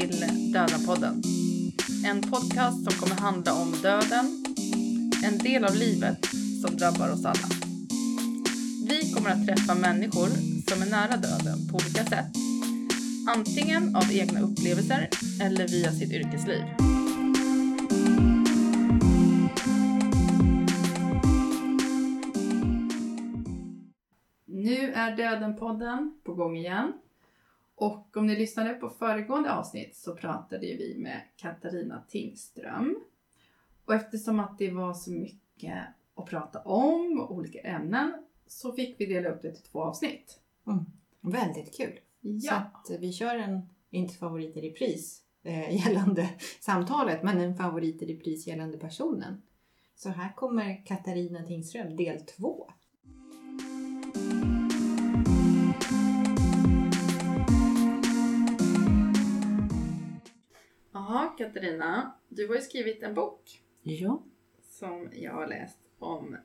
till Dödenpodden. En podcast som kommer handla om döden, en del av livet som drabbar oss alla. Vi kommer att träffa människor som är nära döden på olika sätt. Antingen av egna upplevelser eller via sitt yrkesliv. Nu är Dödenpodden på gång igen. Och om ni lyssnade på föregående avsnitt så pratade vi med Katarina Tingström. Och eftersom att det var så mycket att prata om och olika ämnen så fick vi dela upp det till två avsnitt. Mm. Väldigt kul. Ja. Så att vi kör en, inte favorit i repris eh, gällande samtalet, men en favorit i repris gällande personen. Så här kommer Katarina Tingström del två. Jaha, Katarina. Du har ju skrivit en bok Ja. som jag har läst om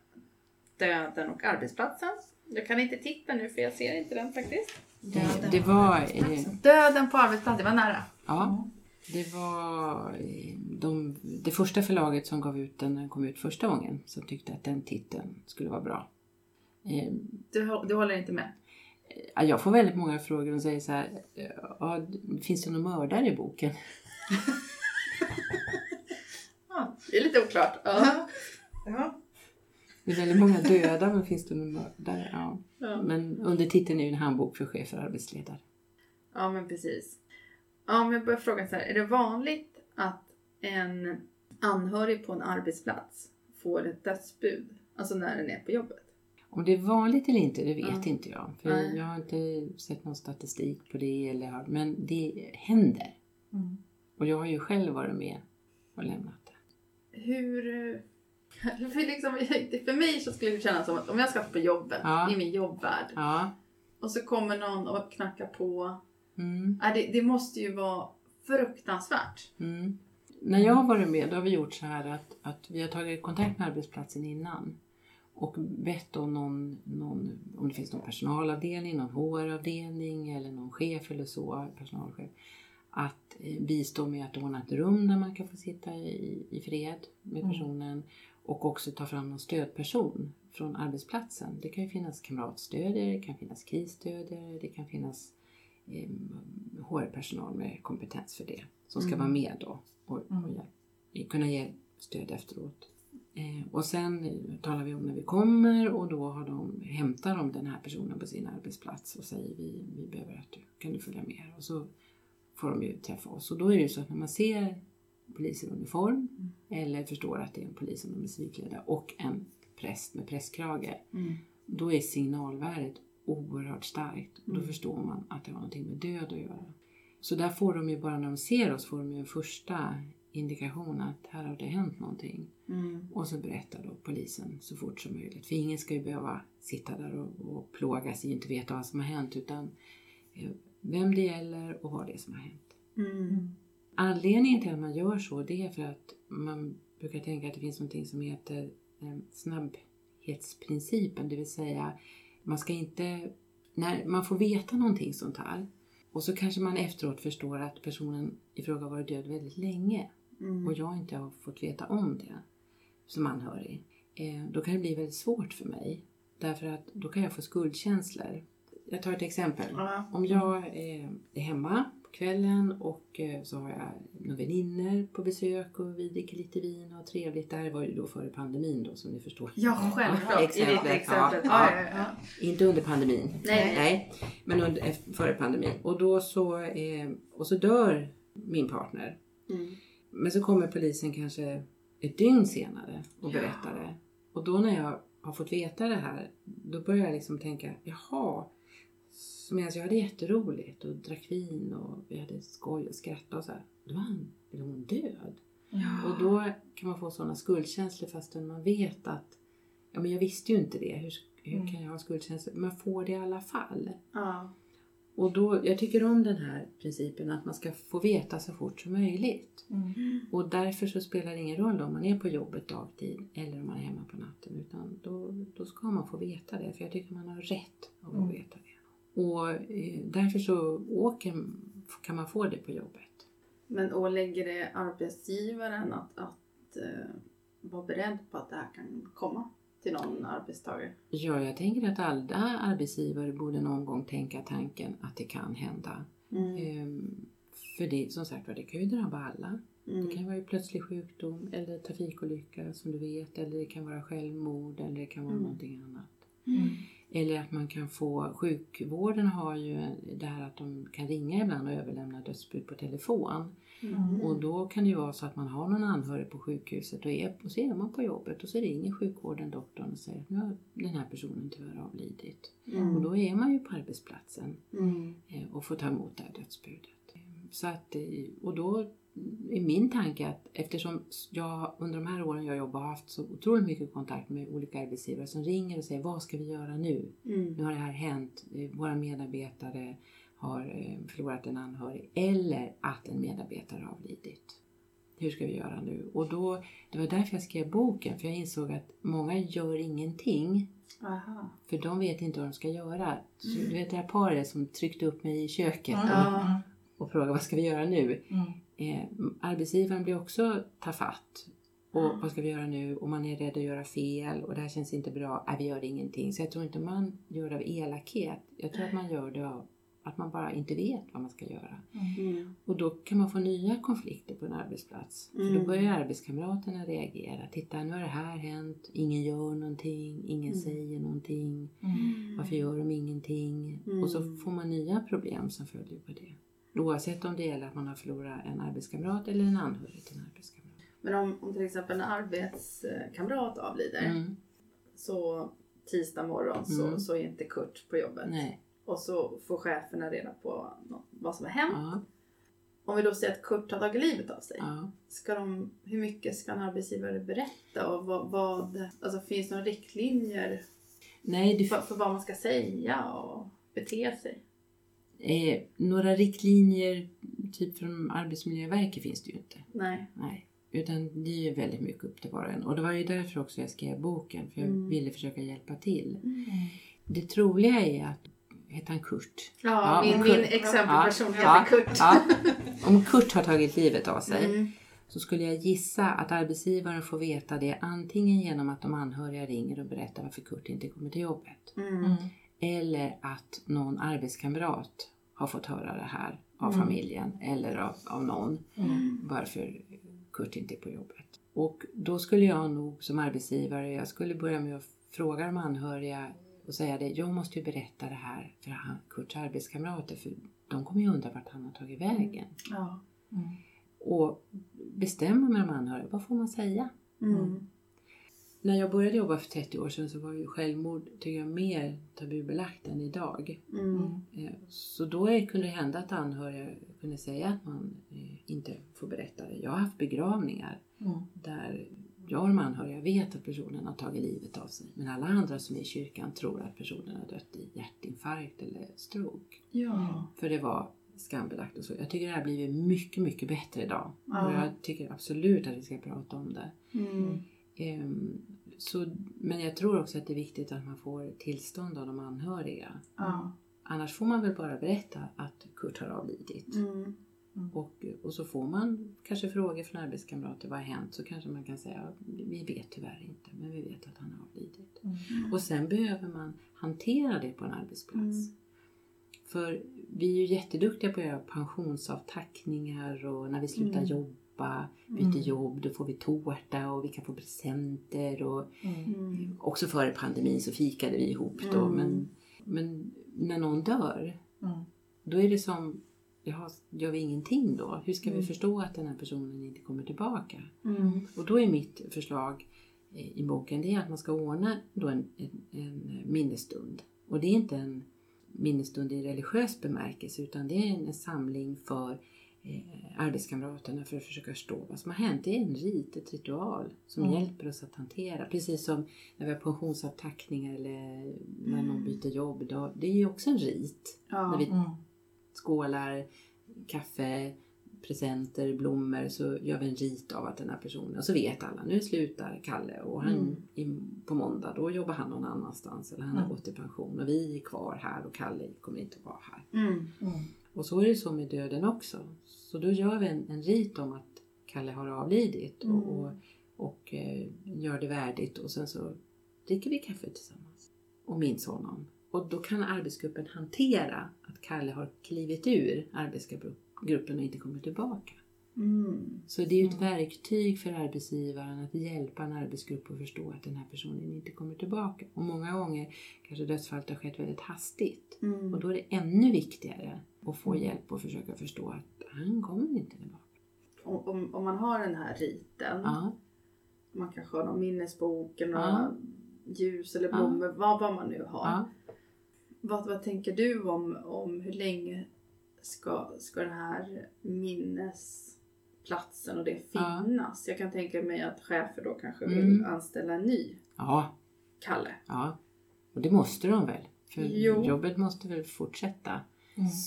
döden och arbetsplatsen. Jag kan inte titta nu för jag ser inte den faktiskt. Det, det var... Eh, Döden på arbetsplatsen, det var nära. ja. Det var eh, de, det första förlaget som gav ut den när den kom ut första gången som tyckte att den titeln skulle vara bra. Eh, Du, du håller inte med? Ja, Jag får väldigt många frågor och säger så här, finns det någon mördare i boken? Ja, det är lite oklart. Ja. Ja. Det är väldigt många döda, men finns det någon mördare? Ja. Ja. Men under titeln är ju en handbok för chefer och arbetsledare. ja, men precis. Ja, men jag börjar fråga så här. Är det vanligt att en anhörig på en arbetsplats får ett dödsbud? Alltså när den är på jobbet? Om det är vanligt eller inte, det vet Ja. inte jag. För Nej. jag jag har inte sett någon statistik på det. Eller, men det händer. Och jag har ju själv varit med och lämnat det. Hur... För, liksom, för mig så skulle det kännas som att om jag ska på jobbet, Ja. i min jobbvärld, Ja. och så kommer någon och knackar på. Mm. Det, det måste ju vara fruktansvärt. Mm. När jag har varit med då har vi gjort så här att, att vi har tagit kontakt med arbetsplatsen innan och bett om någon, någon, om det finns någon personalavdelning, någon HR-avdelning eller någon chef eller så, personalchef, att eh, bistå med att ordna ett rum där man kan få sitta i, i fred med Mm. personen och också ta fram någon stödperson från arbetsplatsen. Det kan ju finnas kamratstödjare, det kan finnas krisstödjare, det kan finnas eh, HR-personal med kompetens för det som ska Mm. vara med då och, Mm. och hjälp, kunna ge stöd efteråt. Eh, och sen eh, talar vi om när vi kommer och då har de, hämtar de den här personen på sin arbetsplats och säger vi, vi behöver att du kan du följa med och så får de ju träffa oss. Och då är det ju så att när man ser poliser i uniform eller förstår att det är en polis som är civilklädda och en präst med prästkrage då är signalvärdet oerhört starkt. Och då Mm. förstår man att det har någonting med död att göra. Så där får de ju bara när de ser oss får de ju en första indikation att här har det hänt någonting. Mm. Och så berättar då polisen så fort som möjligt. För ingen ska ju behöva sitta där och, och plågas och inte veta vad som har hänt utan eh, vem det gäller och vad det är som har hänt. Mm. Anledningen till att man gör så det är för att man brukar tänka att det finns någonting som heter eh, snabbhetsprincipen. Det vill säga man ska inte, när man får veta någonting sånt här och så kanske man efteråt förstår att personen i fråga har varit död väldigt länge Mm. och jag inte har fått veta om det som anhörig. Eh, då kan det bli väldigt svårt för mig därför att då kan jag få skuldkänslor. Jag tar ett exempel. Ja. Om jag eh, är hemma på kvällen och eh, så har jag några vänner på besök och vi dricker lite vin och trevligt. Det här var ju då före pandemin då som ni förstår. Ja, självklart. I ditt Exemplet, ja. Ja, ja. Inte under pandemin. Nej. Nej. Men under, efter- före pandemin. Och då så, eh, och så dör min partner. Mm. Men så kommer polisen kanske ett dygn senare och berättar det. Och då när jag har fått veta det här, då börjar jag liksom tänka, jaha. Medan jag hade jätteroligt och drack vin och vi hade skoj och skratta och så här. Då var han, eller hon död. Och då kan man få sådana skuldkänslor fastän man vet att, ja men jag visste ju inte det. Hur, hur Mm. kan jag ha skuldkänslor? Man får det i alla fall. Ja. Och då, jag tycker om den här principen att man ska få veta så fort som möjligt. Mm. Och därför så spelar det ingen roll om man är på jobbet dagtid eller om man är hemma på natten. Utan då, då ska man få veta det. För jag tycker man har rätt att få Mm. veta det. Och eh, därför så åker, kan man få det på jobbet. Men ålägger det arbetsgivaren att, att uh, vara beredd på att det här kan komma till någon arbetstagare? Ja, jag tänker att alla arbetsgivare borde någon gång tänka tanken att det kan hända. Mm. Ehm, för det, som sagt var, det kan ju drabba alla. Mm. Det kan vara plötslig sjukdom eller trafikolycka som du vet. Eller det kan vara självmord eller det kan vara Mm. någonting annat. Eller att man kan få, sjukvården har ju det här att de kan ringa ibland och överlämna dödsbud på telefon. Mm. Och då kan det ju vara så att man har någon anhörig på sjukhuset och, är, och så är man på jobbet och så ringer sjukvården doktorn och säger att nu har den här personen tyvärr avlidit. Mm. Och då är man ju på arbetsplatsen Mm. eh, och får ta emot det här dödsbudet. Så att, eh, och då är min tanke att eftersom jag under de här åren jag jobbar har haft så otroligt mycket kontakt med olika arbetsgivare som ringer och säger vad ska vi göra nu? Mm. Nu har det här hänt, eh, våra medarbetare har eh, förlorat en anhörig eller att en medarbetare har avlidit. Hur ska vi göra nu? Och då, det var därför jag skrev boken, för jag insåg att många gör ingenting Aha. för de vet inte vad de ska göra. Så, du vet det här paret som tryckte upp mig i köket Mm. Ja. och frågade vad ska vi göra nu? Mm. Eh, arbetsgivaren blir också tafatt. Och vad ska vi göra nu? Och man är rädd att göra fel och det här känns inte bra. Nej, vi gör ingenting. Så jag tror inte man gör det av elakhet. Jag tror att man gör det av att man bara inte vet vad man ska göra. Mm. Och då kan man få nya konflikter på en arbetsplats. För då Mm. börjar arbetskamraterna reagera. Titta, nu har det här hänt. Ingen gör någonting. Ingen Mm. säger någonting. Mm. Varför gör de ingenting? Mm. Och så får man nya problem som följer på det. Oavsett om det gäller att man har förlorat en arbetskamrat eller en anhörig till en arbetskamrat. Men om, om till exempel en arbetskamrat avlider Mm. så tisdag morgon så, Mm. så är inte Kurt på jobbet. Nej. Och så får cheferna reda på vad som har hänt. Ja, Om vi då säger att Kurt har tagit livet av sig. ja. Ska de, hur mycket ska en arbetsgivare berätta? Och vad, vad, alltså finns det några riktlinjer Nej, det för, för vad man ska säga och bete sig? Eh, några riktlinjer typ från Arbetsmiljöverket finns det ju inte. Nej. Nej. Utan det är ju väldigt mycket upp till var och en. Och det var ju därför också jag skrev boken. För jag Mm. ville försöka hjälpa till. Mm. Det troliga är att, heter han Kurt? Ja, Ja, min, min exempelperson heter ja, Kurt. ja. Om Kurt har tagit livet av sig Mm. så skulle jag gissa att arbetsgivaren får veta det antingen genom att de anhöriga ringer och berättar varför Kurt inte kommer till jobbet. Mm. Mm. Eller att någon arbetskamrat har fått höra det här av Mm. familjen eller av, av någon Mm. varför Kurt inte är på jobbet. Och då skulle jag nog som arbetsgivare, jag skulle börja med att fråga de anhöriga och säga det, jag måste ju berätta det här för han, Kurts arbetskamrater för de kommer ju undra vart han har tagit vägen. Mm. Och bestämma med de anhöriga, vad får man säga? Mm. När jag började jobba för 30 år sedan så var ju självmord tycker jag, mer tabubelagt än idag. Mm. Eh, Så då kunde det hända att anhöriga kunde säga att man eh, inte får berätta det. Jag har haft begravningar Mm. där jag och de anhöriga vet att personen har tagit livet av sig. Men alla andra som är i kyrkan tror att personen har dött i hjärtinfarkt eller stroke. Ja. För det var skambelagt och så. Jag tycker det här har blivit mycket, mycket bättre idag. Ja. Och jag tycker absolut att vi ska prata om det. Mm. Ehm, så, men jag tror också att det är viktigt att man får tillstånd av de anhöriga. Ja. Annars får man väl bara berätta att Kurt har avlidit. Mm. Och, och så får man kanske frågor från arbetskamrater, vad har hänt? Så kanske man kan säga, "Ja, vi vet tyvärr inte, men vi vet att han har avlidit. Mm. Och sen behöver man hantera det på en arbetsplats. Mm. För vi är ju jätteduktiga på att göra pensionsavtackningar och när vi slutar Mm. Jobba, byter Mm. jobb, då får vi tårta och vi kan få presenter. Och Mm. Mm. också före pandemin så fikade vi ihop då. Mm. Men, men när någon dör, Mm. då är det som, jaha, gör vi ingenting då? Hur ska vi förstå att den här personen inte kommer tillbaka? Mm. Och då är mitt förslag eh, i boken det är att man ska ordna då en, en, en minnesstund. Och det är inte en minnesstund i religiös bemärkelse utan det är en samling för eh, arbetskamraterna för att försöka förstå vad som har hänt. Det är en rit, ett ritual som Mm. hjälper oss att hantera. Precis som när vi har pensionsavtackningar eller när någon byter jobb. Då, det är ju också en rit. Ja. När vi Mm. skålar, kaffe, presenter, blommor så gör vi en rit av att den här personen, och så vet alla, nu slutar Kalle och han Mm. i, på måndag då jobbar han någon annanstans eller han har Mm. gått i pension och vi är kvar här och Kalle kommer inte att vara här. Mm. Mm. Och så är det så med döden också. Så då gör vi en, en rit om att Kalle har avlidit och, Mm. och, och eh, gör det värdigt och sen så dricker vi kaffe tillsammans och minns honom. Och då kan arbetsgruppen hantera att Kalle har klivit ur arbetsgruppen och inte kommer tillbaka. Mm. Så det är ju ett verktyg för arbetsgivaren att hjälpa en arbetsgrupp att förstå att den här personen inte kommer tillbaka. Och många gånger kanske dödsfallet har skett väldigt hastigt. Mm. Och då är det ännu viktigare att få hjälp och försöka förstå att han kommer inte tillbaka. Om, om, om man har den här riten, Ja, man kanske har någon minnesbok, några Ja. ljus eller Ja. blommor, vad, vad man nu har. ja. Vad, vad tänker du om, om hur länge ska, ska den här minnesplatsen och det Ja. finnas? Jag kan tänka mig att chefer då kanske Mm. vill anställa en ny ja, Kalle. ja. Och det måste de väl? För Jo. jobbet måste väl fortsätta?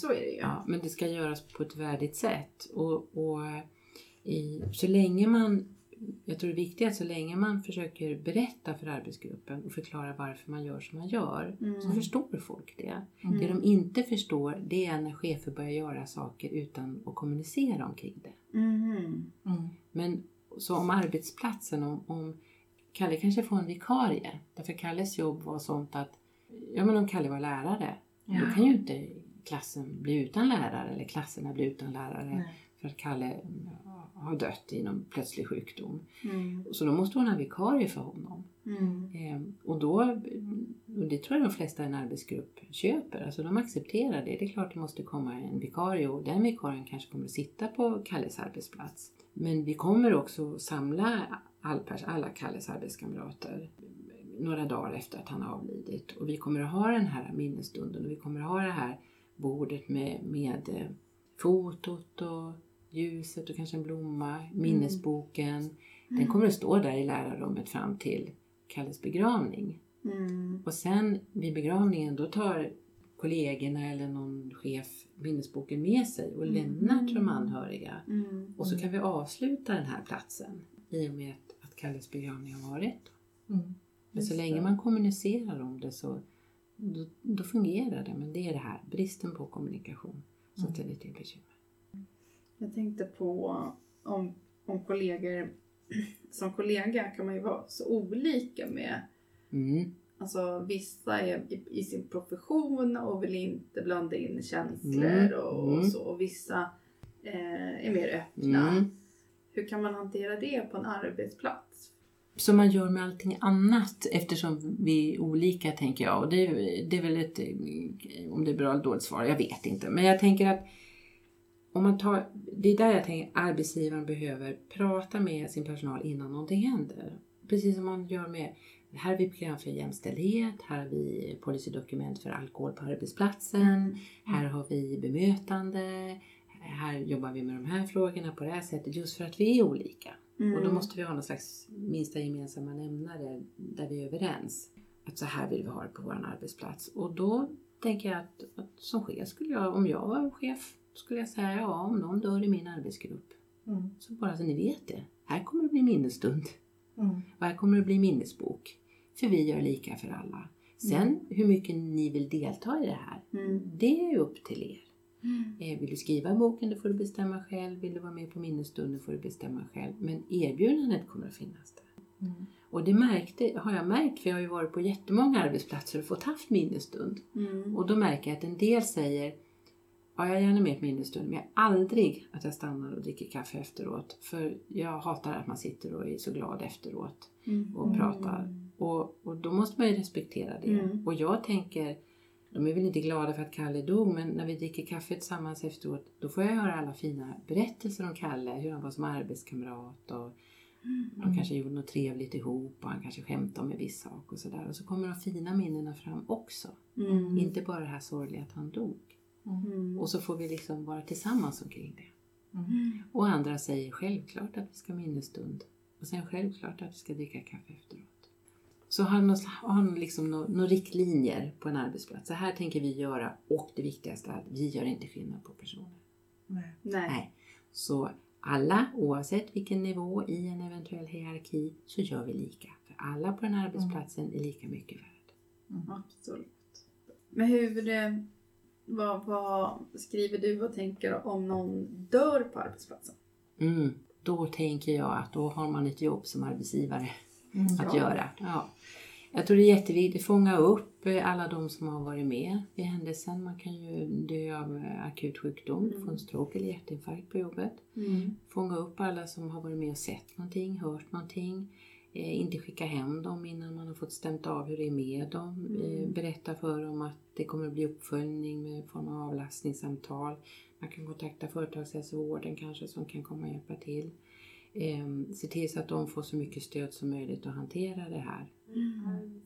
Så är det ju. Ja, men det ska göras på ett värdigt sätt. Och, och i, så länge man, jag tror det viktiga är att så länge man försöker berätta för arbetsgruppen och förklara varför man gör som man gör, Mm. så förstår folk det. Mm. Det de inte förstår, det är när chefer börjar göra saker utan att kommunicera omkring det. Mhm. Men så om arbetsplatsen, om, om Kalle kanske får en vikarie, därför Kalles jobb var sånt att, ja men om Kalle var lärare, då kan ju inte klassen bli utan lärare eller klasserna bli utan lärare för att Kalle ja, har dött i någon plötslig sjukdom. Mm. Så då måste hon ha vikarie för honom. Mm. Ehm, och då, och det tror jag de flesta i en arbetsgrupp köper, alltså de accepterar det. Det är klart det måste komma en vikarie och den vikarien kanske kommer att sitta på Kalles arbetsplats. Men vi kommer också samla all, pers- alla Kalles arbetskamrater några dagar efter att han har avlidit. Och vi kommer att ha den här minnesstunden och vi kommer att ha det här bordet med, med eh, fotot och ljuset och kanske en blomma, minnesboken. Den kommer att stå där i lärarrummet fram till Kalles begravning. Mm. Och sen vid begravningen då tar kollegorna eller någon chef minnesboken med sig och lämnar till de anhöriga. Mm. Och så kan vi avsluta den här platsen i och med att, att Kalles begravning har varit. Men så länge man kommunicerar om det så då, då fungerar det. Men det är det här, bristen på kommunikation som ställer till bekymmer. Jag tänkte på om, om kollegor, som kollega kan man ju vara så olika med Mm. Alltså vissa är i, i sin profession och vill inte blanda in känslor Mm, och, och mm. så. Och vissa eh, är mer öppna. Mm. Hur kan man hantera det på en arbetsplats? Som man gör med allting annat eftersom vi är olika tänker jag. Och det, är- det är väl ett, om det är bra eller dåligt svar, jag vet inte. Men jag tänker att om man tar, det är där jag tänker arbetsgivaren behöver prata med sin personal innan någonting händer. Precis som man gör med, här har vi program för jämställdhet, här har vi policydokument för alkohol på arbetsplatsen, här har vi bemötande, här jobbar vi med de här frågorna på det här sättet just för att vi är olika. Mm. Och då måste vi ha någon slags minsta gemensamma nämnare där vi är överens. Att så här vill vi ha det på vår arbetsplats. Och då tänker jag att, att som chef skulle jag, om jag var chef, skulle jag säga ja, om någon dör i min arbetsgrupp. Så bara så ni vet det. Här kommer det bli minnesstund. Och här kommer det bli minnesbok. För vi gör lika för alla. Sen hur mycket ni vill delta i det här, Mm. det är upp till er. Eh, Vill du skriva boken, då får du bestämma själv. Vill du vara med på minnesstunden får du bestämma själv. Men erbjudandet kommer att finnas där. Och det märkte, har jag märkt, för jag har ju varit på jättemånga arbetsplatser och fått haft minnesstund. Mm. Och då märker jag att en del säger Ja, jag är gärna med på minnesstund, men jag aldrig att jag stannar och dricker kaffe efteråt. För jag hatar att man sitter och är så glad efteråt Mm. och pratar. Och, och då måste man ju respektera det. Mm. Och jag tänker, de är väl inte glada för att Kalle dog, men när vi dricker kaffe tillsammans efteråt, då får jag höra alla fina berättelser om Kalle, hur han var som arbetskamrat och de kanske gjorde något trevligt ihop och han kanske skämtade om en viss sak och sådär. Och så kommer de fina minnena fram också. Mm. Inte bara det här sorgliga att han dog. Mm. Och så får vi liksom vara tillsammans omkring det. Mm. Och andra säger självklart att vi ska minnesstund. Och sen självklart att vi ska dricka kaffe efteråt. Så ha någon, ha någon liksom några, några riktlinjer på en arbetsplats. Så här tänker vi göra och det viktigaste är att vi gör inte skillnad på personer. Nej. Nej. Så alla, oavsett vilken nivå i en eventuell hierarki, så gör vi lika. För alla på den arbetsplatsen är lika mycket värd. Absolut. Men hur, eh, Vad, vad skriver du och tänker om någon dör på arbetsplatsen? Mm. Då tänker jag att då har man ett jobb som arbetsgivare att Ja. göra. Ja. Jag tror det är jätteviktigt att fånga upp eh, alla de som har varit med vid händelsen. Man kan ju dö av eh, akut sjukdom, få en stroke eller hjärtinfarkt på jobbet. Fånga upp alla som har varit med och sett någonting, hört någonting. Eh, inte skicka hem dem innan man har fått stämt av hur det är med dem. Eh, berätta för dem att det kommer att bli uppföljning med form av avlastningssamtal. Man kan kontakta företagshälsovården kanske som kan komma och hjälpa till. Eh, se till så att de får så mycket stöd som möjligt att hantera det här.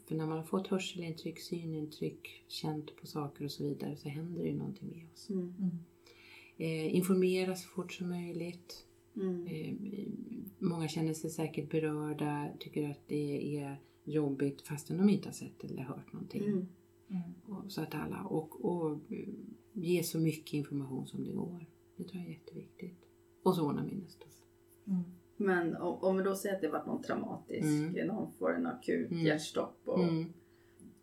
För när man har fått hörselintryck, synintryck, känt på saker och så vidare så händer det ju någonting med oss. Mm. Eh, informera så fort som möjligt. Mm. Eh, många känner sig säkert berörda, tycker att det är jobbigt fastän de inte har sett eller hört någonting. Mm. Och, så att alla, och, och eh, ge så mycket information som det går. Det tror jag är jätteviktigt. Och så ordna minnesstund. Men om, om vi då säger att det varit någon traumatisk, Mm. någon får en akut Mm. hjärtstopp och, Mm,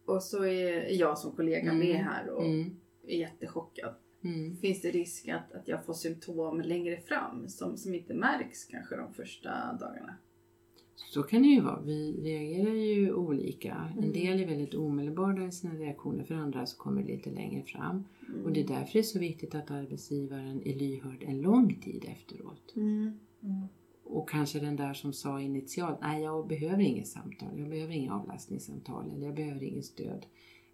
och så är jag som kollega Mm. med här och mm, är jättechockad. Mm. Finns det risk att, att jag får symptom längre fram som, som inte märks kanske de första dagarna? Så kan det ju vara. Vi reagerar ju olika. En Mm. del är väldigt omedelbara i sina reaktioner, för andra så kommer det lite längre fram. Mm. Och det är därför det är så viktigt att arbetsgivaren är lyhörd en lång tid efteråt. Mm. Och kanske den där som sa initialt, nej jag behöver inget samtal, jag behöver inga avlastningssamtal eller jag behöver inget stöd.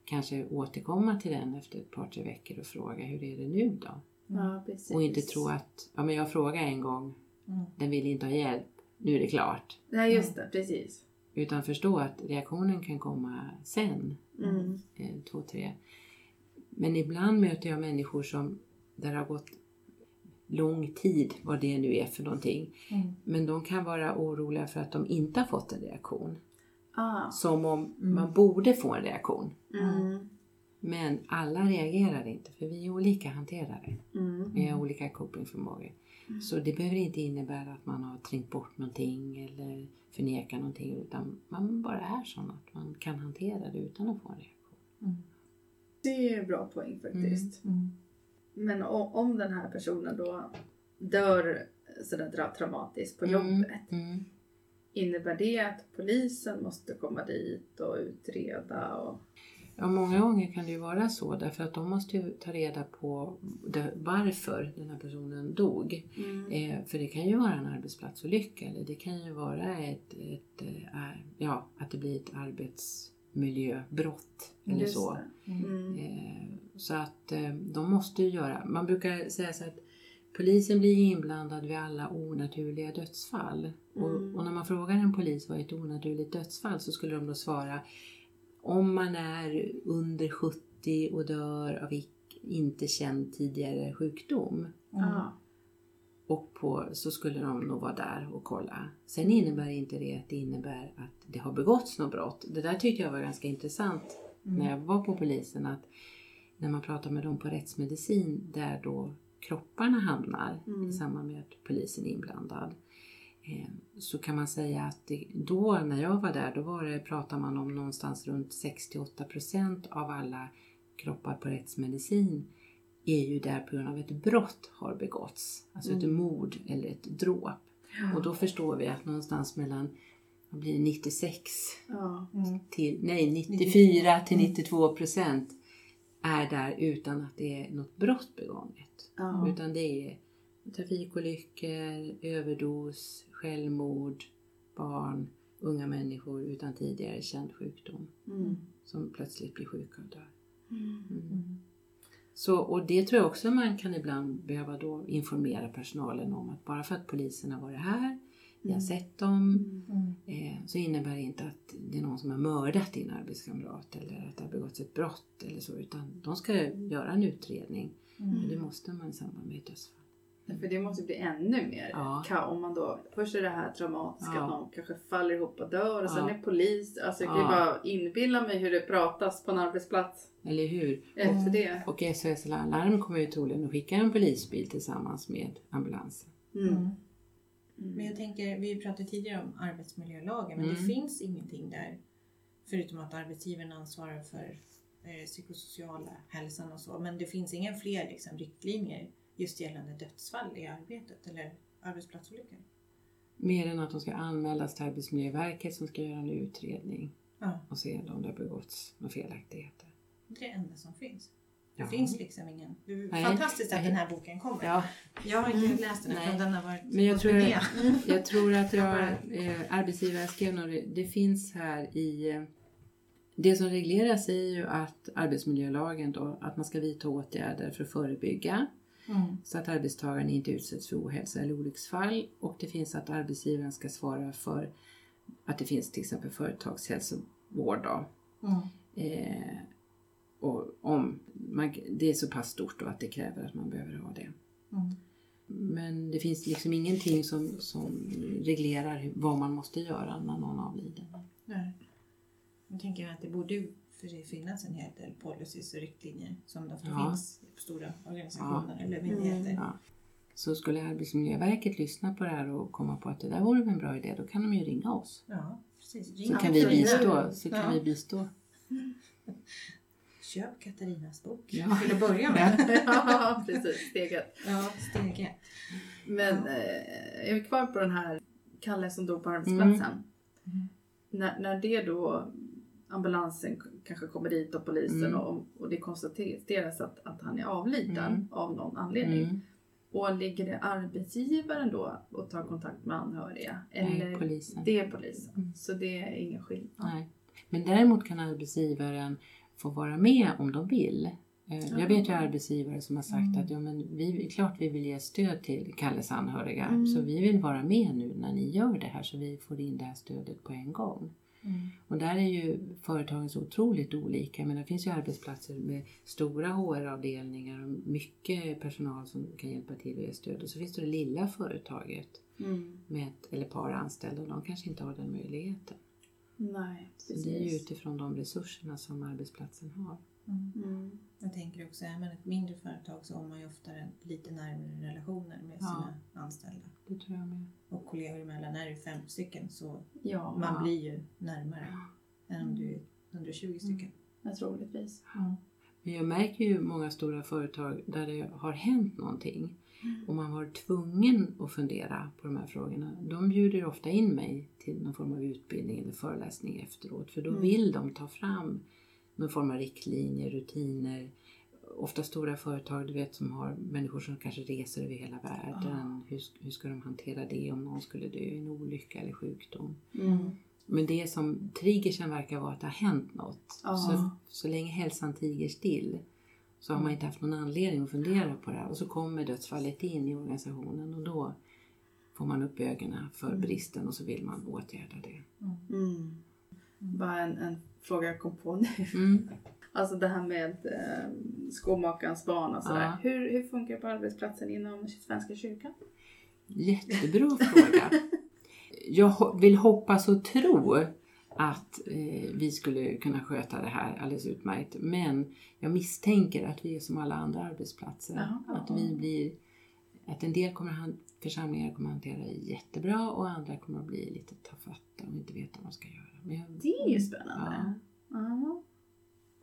Kanske återkomma till den efter ett par, tre veckor och fråga hur är det nu då? Ja, precis. Och inte tro att, ja men jag frågar en gång, den vill inte ha hjälp, nu är det klart. Nej, just det. Precis. Utan förstå att reaktionen kan komma sen, Mm. eh, två, tre. Men ibland möter jag människor som, där det har gått lång tid, vad det nu är för någonting. Men de kan vara oroliga för att de inte har fått en reaktion. Ah. Som om man borde få en reaktion. Mm. Men alla reagerar inte, för vi är olika hanterare. Mm. Vi har olika copingförmågor. Så det behöver inte innebära att man har trängt bort någonting eller förnekar någonting. Utan man bara är sån att man kan hantera det utan att få en reaktion. Det är en bra poäng faktiskt. Men o- om den här personen då dör sådär traumatiskt på jobbet. Innebär det att polisen måste komma dit och utreda? Och... Ja, många gånger kan det ju vara så därför att de måste ju ta reda på det, varför den här personen dog. Mm. Eh, för det kan ju vara en arbetsplatsolycka eller det kan ju vara ett, ett, eh, ja, att det blir ett arbetsmiljöbrott eller Just så. Mm. Eh, så att eh, de måste ju göra, man brukar säga så att polisen blir inblandad vid alla onaturliga dödsfall. Mm. Och, och när man frågar en polis vad är ett onaturligt dödsfall så skulle de då svara om man är under 70 och dör av inte känd tidigare sjukdom. Ah. Och på, så skulle de nog vara där och kolla. Sen innebär inte det att det innebär att det har begåtts något brott. Det där tyckte jag var ganska intressant när jag var på polisen. Att när man pratar med dem på rättsmedicin där då kropparna hamnar Mm. i samband med att polisen är inblandad. Eh, så kan man säga att det, då när jag var där då var det, pratar man om någonstans runt 68% av alla kroppar på rättsmedicin är ju där på grund av ett brott har begåtts. Alltså ett mord eller ett dråp. Och då förstår vi att någonstans mellan vad blir det, 96 Ja. till, nej 94 till 92 procent är där utan att det är något brott begånget. Ja. Utan det är trafikolyckor, överdos, självmord, barn, unga människor utan tidigare känd sjukdom Mm. som plötsligt blir sjuka och dör. Mm. Mm. Så, och det tror jag också man kan ibland behöva då informera personalen om att bara för att polisen har varit här, vi har sett dem, eh, så innebär det inte att det är någon som har mördat din arbetskamrat eller att det har begåtts ett brott eller så, utan de ska göra en utredning. Men det måste man i samband med ett dödsfall. För det måste bli ännu mer Ja. ka- om man då, först är det här traumatiska Ja. att någon kanske faller ihop och dör och sen Ja. är polis, alltså jag kan ju Ja. bara inbilla mig hur det pratas på en arbetsplats Eller hur? efter det. Och SOS Larm kommer ju troligen att skicka en polisbil tillsammans med ambulansen. Mm. Men jag tänker, vi pratade tidigare om arbetsmiljölagen, men det Mm. finns ingenting där förutom att arbetsgivaren ansvarar för eh, psykosociala hälsan och så. Men det finns inga fler liksom, riktlinjer just gällande dödsfall i arbetet eller arbetsplatsolyckor. Mer än att de ska anmälas till Arbetsmiljöverket som ska göra en utredning Ja, och se om det har begåtts några felaktigheter. det är det enda som finns. Det Ja. finns liksom ingen... Det är Nej. fantastiskt att Nej. den här boken kommer. Ja, Jag har inte Mm. läst den eftersom den har varit Men jag tror- jag tror att jag, eh, arbetsgivaren skrev nog det. Finns här i... Det som regleras är ju att arbetsmiljölagen då, att man ska vidta åtgärder för att förebygga Mm. så att arbetstagaren inte utsäts för ohälsa eller olycksfall. Och det finns att arbetsgivaren ska svara för att det finns till exempel företagshälsovård. Då. Mm. Eh, och om man, det är så pass stort då att det kräver att man behöver ha det. Mm. Men det finns liksom ingenting som, som reglerar vad man måste göra när någon avlider. Nej. Jag tänker att det borde för sig finnas en hel del policies och riktlinjer som det ofta Ja. finns på stora organisationer eller myndigheter. Ja. Så skulle Arbetsmiljöverket lyssna på det här och komma på att det där vore en bra idé, då kan de ju ringa oss. Ja, precis. Ring Så kan vi bistå. Så kan Ja. vi bistå. Köp Katarinas bok Ja. till att börja med. ja, precis. Steget. ja, steg ett. Men Ja. eh, är kvar på den här Kalle som dog på arbetsplatsen. Mm. När, när det då ambulansen kanske kommer dit och polisen Mm. och, och det konstateras att, att han är avliden Mm. av någon anledning. Mm. Och ligger det arbetsgivaren då och tar kontakt med anhöriga? Eller Nej, polisen. det är polisen. Mm. Så det är ingen skillnad. Nej. Men däremot kan arbetsgivaren få vara med om de vill. Eh, Jag vet ju arbetsgivare som har sagt Mm. att ja, men vi, klart vi vill ge stöd till Kalles anhöriga. Mm. Så vi vill vara med nu när ni gör det här så vi får in det här stödet på en gång. Mm. Och där är ju företagen så otroligt olika. Men det finns ju arbetsplatser med stora HR-avdelningar och mycket personal som kan hjälpa till och ge stöd. Och så finns det det lilla företaget Mm. med ett eller par anställda och de kanske inte har den möjligheten. Nej, Så det är ju precis. utifrån de resurserna som arbetsplatsen har. Mm. Mm. Jag tänker också, är man ett mindre företag så har man ju oftare lite närmare relationer med Ja. sina anställda. Det tror jag med. Och kollegor emellan, är det fem stycken så Ja, man Ja. blir ju närmare än om du är 120 stycken. troligtvis. Men jag märker ju många stora företag där det har hänt någonting och man var tvungen att fundera på de här frågorna. De bjuder ofta in mig till någon form av utbildning eller föreläsning efteråt för då Mm. vill de ta fram någon form av riktlinjer, rutiner. Ofta stora företag du vet som har människor som kanske reser över hela världen. Hur, hur ska de hantera det om någon skulle dö i en olycka eller sjukdom? Mm. Men det som triggersen verkar vara att det har hänt något. Ja. Så, så länge hälsan tiger still så har man inte haft någon anledning att fundera på det här. Och så kommer dödsfallet in i organisationen och då får man upp ögonen för bristen och så vill man åtgärda det. Mm. Bara en, en fråga jag kom på nu. Mm. Alltså det här med eh, skomakarens barn och sådär. Ja. Hur, hur funkar det på arbetsplatsen inom Svenska kyrkan? Jättebra fråga. Jag vill hoppas och tro att eh, vi skulle kunna sköta det här alldeles utmärkt. Men jag misstänker att vi är som alla andra arbetsplatser. Jaha. Att vi blir att en del kommer han, församlingar kommer att hantera det jättebra och andra kommer att bli lite tafatta och inte veta vad de ska göra. Men, jag, Det är ju spännande. Ja. Ja.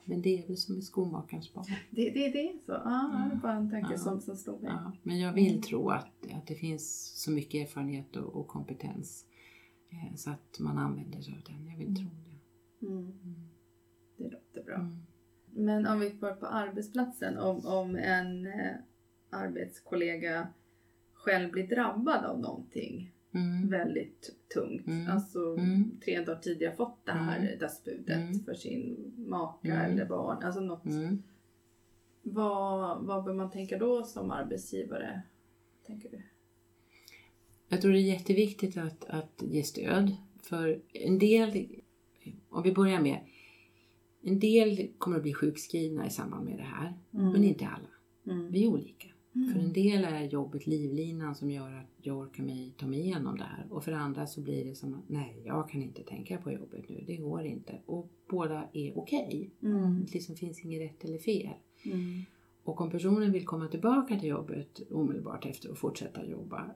men det är väl som med skomakarens barn. Det, det, det är så? Ja, det är bara en tanke Ja. som, som slog mig. Ja, men jag vill tro att, att det finns så mycket erfarenhet och, och kompetens så att man använder sig av den. Jag vill tro det. Mm. Det låter bra. Mm. Men om vi går på arbetsplatsen, om, om en eh, arbetskollega själv blir drabbad av någonting Mm. väldigt tungt. Mm. Alltså Mm. tre dagar tidigare fått det här Mm. dödsbudet Mm. för sin maka Mm. eller barn. Alltså något. Mm. Vad, vad bör man tänka då som arbetsgivare? Tänker du? Jag tror det är jätteviktigt att, att ge stöd. För en del, om vi börjar med, en del kommer att bli sjukskrivna i samband med det här. Men inte alla. Mm. Vi är olika. För en del är jobbet livlinan som gör att jag orkar mig, ta mig igenom det här. Och för andra så blir det som att nej, jag kan inte tänka på jobbet nu. Det går inte. Och båda är okej. Mm. Det liksom finns inget rätt eller fel. Mm. Och om personen vill komma tillbaka till jobbet omedelbart efter och fortsätta jobba.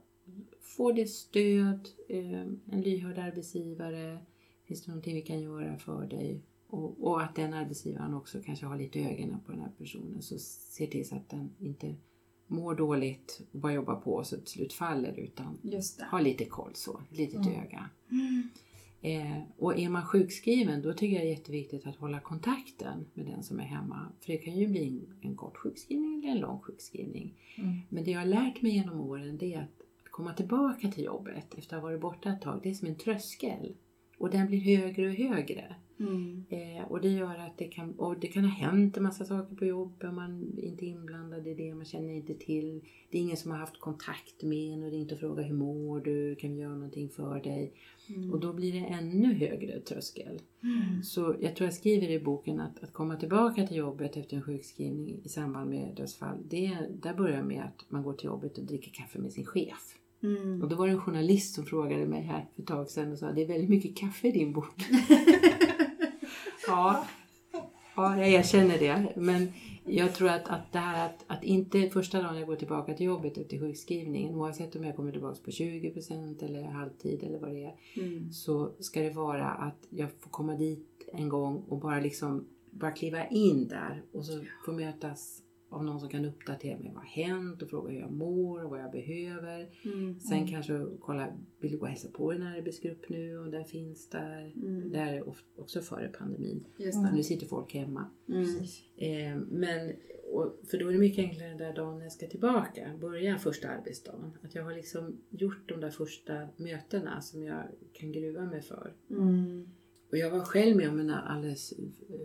Får det stöd, eh, en lyhörd arbetsgivare, finns det någonting vi kan göra för dig? Och, och att den arbetsgivaren också kanske har lite ögonen på den här personen så ser till så att den inte mår dåligt och bara jobbar på så till slut faller utan har lite koll så, litet Mm. öga. Eh, och är man sjukskriven då tycker jag det är jätteviktigt att hålla kontakten med den som är hemma. För det kan ju bli en, en kort sjukskrivning eller en lång sjukskrivning. Mm. Men det jag har lärt mig genom åren det är att komma tillbaka till jobbet efter att ha varit borta ett tag. Det är som en tröskel. Och den blir högre och högre. Mm. Eh, och det gör att det kan, och det kan ha hänt en massa saker på jobbet. Man är inte inblandad i det, man känner inte till. Det är ingen som har haft kontakt med en och ringt och frågat hur mår du, kan vi göra någonting för dig? Mm. Och då blir det ännu högre tröskel. Mm. Så jag tror jag skriver i boken att, att komma tillbaka till jobbet efter en sjukskrivning i samband med dödsfall. Det, där börjar med att man går till jobbet och dricker kaffe med sin chef. Mm. Och då var det en journalist som frågade mig här för ett tag sedan och sa det är väldigt mycket kaffe i din bok. ja, ja, jag erkänner det. Men jag tror att, att det här att, att inte första dagen jag går tillbaka till jobbet efter sjukskrivningen, oavsett om jag kommer tillbaka på 20% eller halvtid eller vad det är, Mm. så ska det vara att jag får komma dit en gång och bara liksom bara kliva in där och så få mötas av någon som kan uppdatera mig vad har hänt och fråga hur jag mår och vad jag behöver. Mm. Sen kanske kolla, vill du gå och hälsa på en arbetsgrupp nu och där finns där. Mm. Det här är också före pandemin. Just Mm. Nu sitter folk hemma. Mm. Eh, men, och, för då är det mycket enklare den där dagen när jag ska tillbaka, börja första arbetsdagen. Att jag har liksom gjort de där första mötena som jag kan gruva mig för. Mm. Och jag var själv med om en alldeles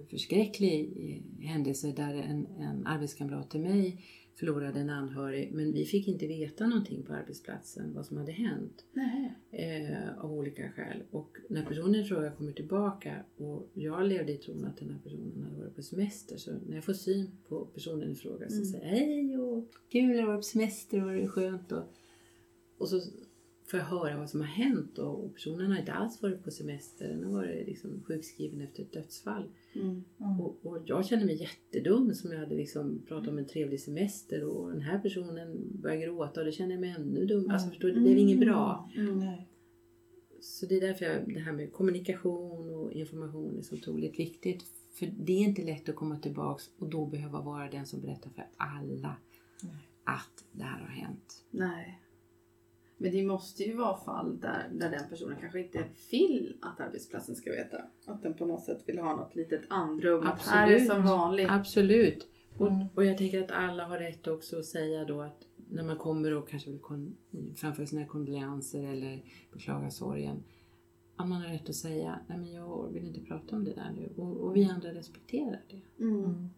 förskräcklig händelse där en, en arbetskamrat till mig förlorade en anhörig men vi fick inte veta någonting på arbetsplatsen vad som hade hänt eh, av olika skäl. Och när personen i fråga kommer tillbaka och jag levde i tron att den här personen hade varit på semester så när jag får syn på personen i fråga så Mm. säger jag hej och kul att vara på semester och det är skönt. Och, och så får jag höra vad som har hänt och, och personen har inte alls varit på semester. Den har varit liksom sjukskriven efter ett dödsfall. Mm. Mm. Och, och jag kände mig jättedum som jag hade liksom pratat om en trevlig semester och den här personen började gråta och då kände jag mig ännu dum. Alltså förstår du, det blev inget bra. Mm. Nej. Så det är därför jag, det här med kommunikation och information är så otroligt viktigt. För det är inte lätt att komma tillbaks och då behöva vara den som berättar för alla Nej. att det här har hänt. Nej. Men det måste ju vara fall där, där den personen kanske inte vill att arbetsplatsen ska veta. Att den på något sätt vill ha något litet andrum. Att här är Absolut. som vanligt. Absolut. Och, Mm. och jag tänker att alla har rätt också att säga då att när man kommer och kanske vill kon- framföra sina kondolenser eller beklaga sorgen. Att man har rätt att säga, nej men jag vill inte prata om det där nu. Och, och vi andra respekterar det. Mm. Mm.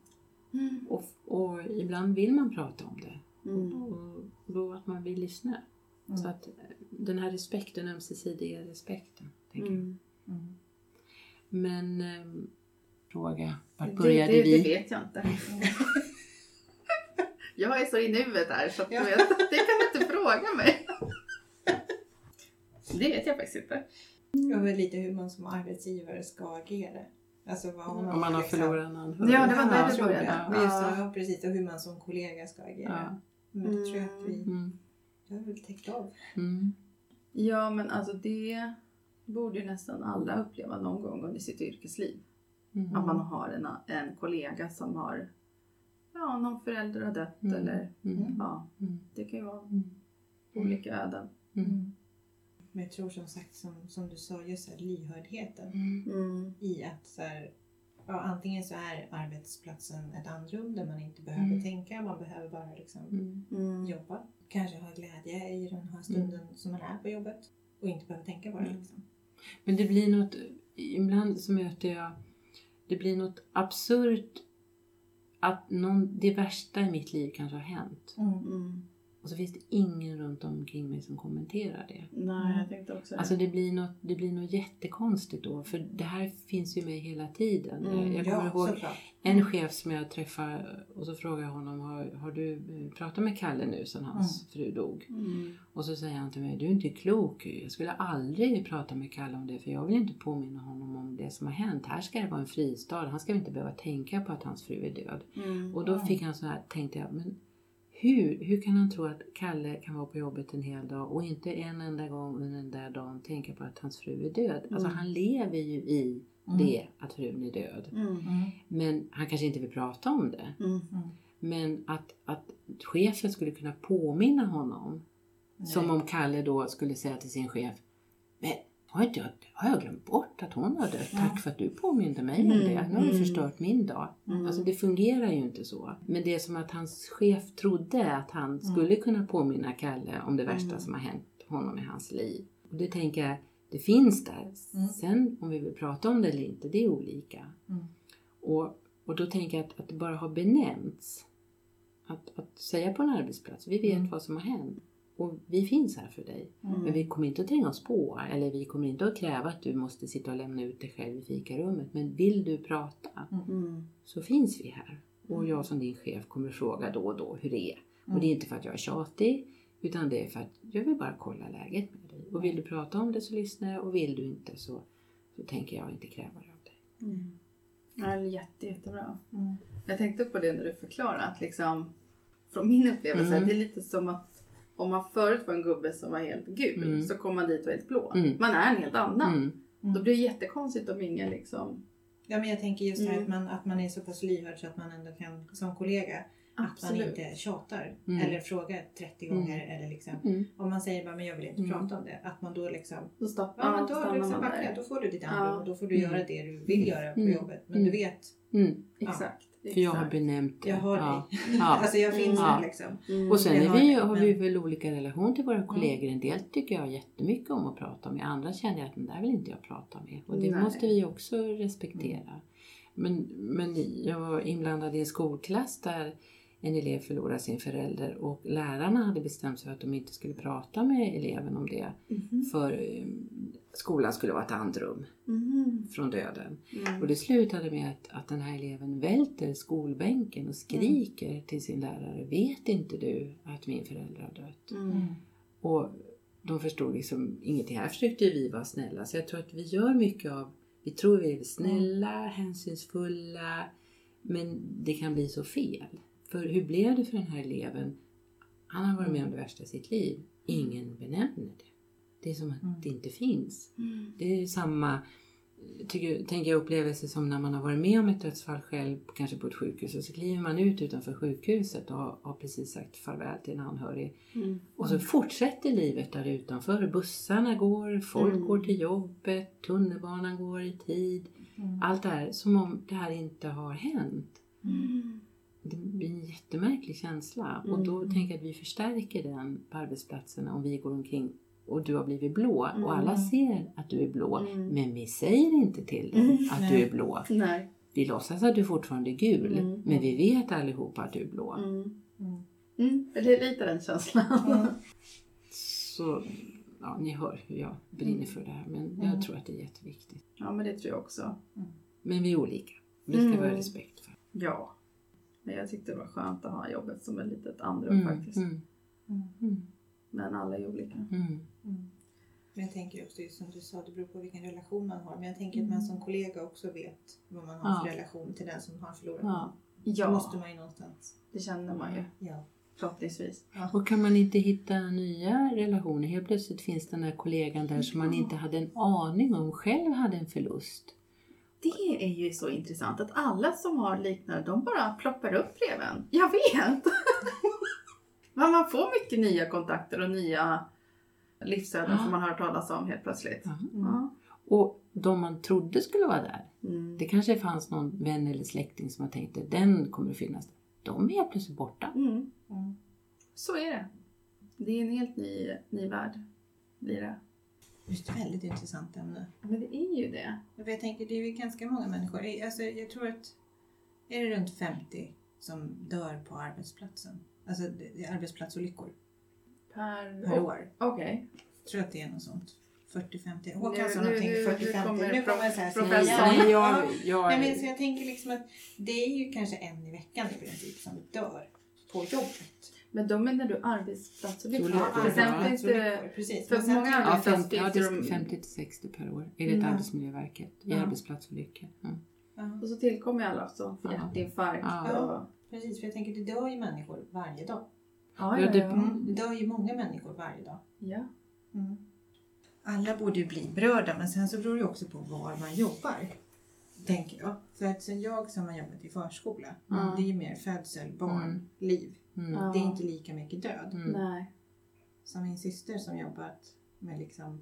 Mm. Och, och ibland vill man prata om det. Mm. Och då att man vill lyssna. Mm. Så att eh, den här respekten, ömsesidiga respekten. Tänker jag. Mm. Mm. Men ehm, fråga, Det, började det, vi? det vet jag inte. Jag är så i nuet där så att Ja. du vet, det kan du inte fråga mig. Det vet jag faktiskt inte. Och väl lite hur man som arbetsgivare ska agera. Alltså vad om, Om man har liksom- förlorat en anhörig. Ja, det var där Ja, det började. Ja. ja, precis. Och hur man som kollega ska agera. Men jag tror att vi Mm. Det har väl täckt av. Mm. Ja, men alltså det borde ju nästan alla uppleva någon gång under sitt yrkesliv. Mm. Att man har en, en kollega som har, ja, någon förälder har dött Mm. eller, Mm. ja, Mm. det kan ju vara Mm. olika öden. Mm. Men jag tror som sagt som, som du sa, just här, lyhördheten i att så här, ja, antingen så är arbetsplatsen ett andrum där man inte behöver Mm. tänka, man behöver bara liksom jobba. Kanske ha glädje i den här stunden som man är på jobbet och inte behöver tänka på det. Mm. Liksom. Men det blir något, ibland så möter jag, det blir något absurt att någon, det värsta i mitt liv kanske har hänt. Mm. Och så finns det ingen runt omkring mig som kommenterar det. Nej, jag tänkte också det. Alltså det blir, något, det blir något jättekonstigt då. För det här finns ju med hela tiden. Mm, jag kommer Ja, ihåg såklart. en chef som jag träffade och så frågade jag honom, har, har du eh, pratat med Kalle nu sedan hans fru dog? Mm. Och så säger han till mig, du är inte klok. Jag skulle aldrig prata med Kalle om det för jag vill inte påminna honom om det som har hänt. Här ska det vara en fristad. Han ska inte behöva tänka på att hans fru är död. Mm. Och då fick han så här, tänkte jag, men hur, hur kan han tro att Kalle kan vara på jobbet en hel dag och inte en enda gång under den där dagen tänka på att hans fru är död? Alltså Mm. han lever ju i Mm. det att frun är död. Mm. Mm. Men han kanske inte vill prata om det. Mm. Men att, att chefen skulle kunna påminna honom. Nej. Som om Kalle då skulle säga till sin chef. Men har, inte jag, har jag glömt bort att hon har dött? Tack för att du påminde mig om Mm, det. Nu har du mm. förstört min dag. Mm. Alltså det fungerar ju inte så. Men det är som att hans chef trodde att han skulle kunna påminna Kalle om det värsta som har hänt honom i hans liv. Och det tänker jag, det finns där. Sen om vi vill prata om det eller inte, det är olika. Och, och då tänker jag att, att det bara har benämnts. Att, att säga på en arbetsplats, vi vet vad som har hänt. Och vi finns här för dig. Mm. Men vi kommer inte att tränga oss på. Eller vi kommer inte att kräva att du måste sitta och lämna ut dig själv i fikarummet. Men vill du prata Mm. så finns vi här. Och jag som din chef kommer fråga då och då hur det är. Mm. Och det är inte för att jag är tjatig. Utan det är för att jag vill bara kolla läget med dig. Och vill du prata om det så lyssnar jag. Och vill du inte så, så tänker jag inte kräva det av dig. Mm. Ja, jätte, jättebra. Mm. Jag tänkte på det när du förklarade att liksom, från min upplevelse, Mm. det är lite som att om man förut var en gubbe som var helt gul Mm. så kommer man dit och är helt blå. Mm. Man är en helt annan. Mm. Då blir det jättekonstigt om ingen liksom... Ja, men jag tänker just här Mm. att man, att man är så pass lyhörd så att man ändå kan som kollega att man Absolut. inte tjatar Mm. eller frågar 30 gånger eller liksom Mm. om man säger bara men jag vill inte Mm. prata om det att man då liksom Då stoppar ja men man, då, stannar liksom, man backa, där. då får du ditt Ja. andrum och då får du Mm. göra det du vill göra på Mm. jobbet men Mm. du vet Mm. Exakt. För jag har benämnt det. jag har ja. dig Ja. alltså jag finns här liksom Mm. Och sen är vi, har vi väl olika relation till våra kollegor. En del tycker jag jättemycket om att prata med. Andra känner jag att den där vill inte jag prata med. Och det Nej. måste vi också respektera. Men, men jag var inblandad i en skolklass där en elev förlorade sin förälder och lärarna hade bestämt sig för att de inte skulle prata med eleven om det. Mhm. För eh, skolan skulle vara ett andrum Mhm. från döden. Mm. Och det slutade med att, att den här eleven välter skolbänken och skriker till sin lärare. Vet inte du att min förälder har dött? Mm. Och de förstod liksom ingenting. Här försökte vi vara snälla. Så jag tror att vi gör mycket av, vi tror vi är snälla, hänsynsfulla. Men det kan bli så fel. För hur blev det för den här eleven? Han har varit med om det värsta i sitt liv. Ingen benämner det. Det är som att Mm. det inte finns. Mm. Det är samma tycker, tänker jag upplevelse som när man har varit med om ett dödsfall själv, kanske på ett sjukhus. Och så kliver man ut utanför sjukhuset och har, har precis sagt farväl till en anhörig. Mm. Och så fortsätter livet där utanför. Bussarna går, folk Mm. går till jobbet, tunnelbanan går i tid. Mm. Allt det här som om det här inte har hänt. Mm. Det blir en jättemärklig känsla. Och då Mm. tänker jag att vi förstärker den på arbetsplatserna om vi går omkring och du har blivit blå Mm. och alla ser att du är blå. Mm. Men vi säger inte till dig Mm. att Nej. du är blå. Nej. Vi låtsas att du fortfarande är gul. Mm. Men vi vet allihopa att du är blå. Mm. Mm. Mm. Det är lite den känslan. Mm. Så ja, ni hör hur jag brinner för det här. Men Mm. jag tror att det är jätteviktigt. Ja, men det tror jag också. Men vi är olika. Vi ska Mm. vara respekt för. Ja. Men jag tyckte det var skönt att ha jobbet som ett litet andrum faktiskt. Mm. Mm. Mm. Men alla är olika. Mm. Mm. Men jag tänker också just som du sa, det beror på vilken relation man har. Men jag tänker att man som kollega också vet vad man har för Ja. relation till den som har förlorat Ja. någon. Det Ja, måste man ju någonstans. det känner man ju Ja. förhoppningsvis. Och kan man inte hitta nya relationer, helt plötsligt finns den där kollegan där som man Ja. inte hade en aning om själv hade en förlust. Det är ju så intressant att alla som har liknande, de bara ploppar upp bredvid en. Jag vet! Men man får mycket nya kontakter och nya livsöden Ja. som man har hört talas om helt plötsligt. Ja. Ja. Och de man trodde skulle vara där, Mm. det kanske fanns någon vän eller släkting som man tänkte den kommer att finnas. De är helt plötsligt borta. Mm. Mm. Så är det. Det är en helt ny, ny värld. Blir det. Just ett väldigt intressant ämne. Men det är ju det. Jag tänker, det är ju ganska många människor. Alltså, jag tror att är det runt 50 som dör på arbetsplatsen? Alltså det är arbetsplatsolyckor Per, per år. Okej. Jag tror att det är något sånt. 40-50. Nu- Håkan sa någonting nu- 40-50. nu kommer jag professorn. jag, jag, Nej, men så jag tänker liksom att det är ju kanske en i veckan i princip som dör på jobbet. Men då menar du arbetsplatsolyckor? Olyckor, För sen ja. finns det... Precis. för många tänker ja, jag- 50, ja, det är finns det- 50 till 60 per år enligt Mm. Arbetsmiljöverket i Ja. arbetsplatsolyckor. Ja. Ja, Och så tillkommer ju alla Ja. hjärtinfarkt Ja. och... precis, för jag tänker det dör ju människor varje dag. Ja, Ja, ja, det- ja. Mm. Det dör ju många människor varje dag. ja. Mm. Alla borde ju bli berörda men sen så beror det också på var man jobbar. Tänker jag. För att sen jag som har jobbat i förskola, Mm. det är ju mer födsel, barn, Mm. liv. Mm. Det är inte lika mycket död. Mm. Nej. Som min syster som jobbat med liksom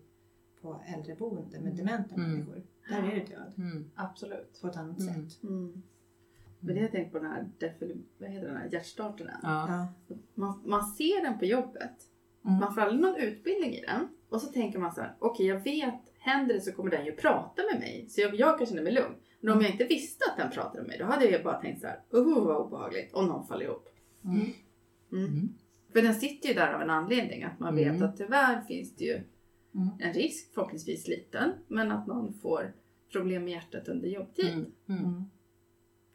på äldreboende med Mm. dementa Mm. människor. Där är det död Mm. Absolut. på ett annat Mm. sätt. Mm. Men det har jag tänkt på den här, vad heter den här hjärtstartern. Ja. Man, man ser den på jobbet. Mm. Man får aldrig någon utbildning i den. Och så tänker man så här, okej jag vet, händer det så kommer den ju prata med mig. Så jag, jag kan känna mig lugn. Men om jag inte visste att den pratade med mig, då hade jag bara tänkt så här, oh vad obehagligt, om någon faller ihop. Mm. Mm. Mm. För den sitter ju där av en anledning, att man vet Mm. att tyvärr finns det ju Mm. en risk, förhoppningsvis liten, men att någon får problem med hjärtat under jobbtid. Mm. Mm. Mm.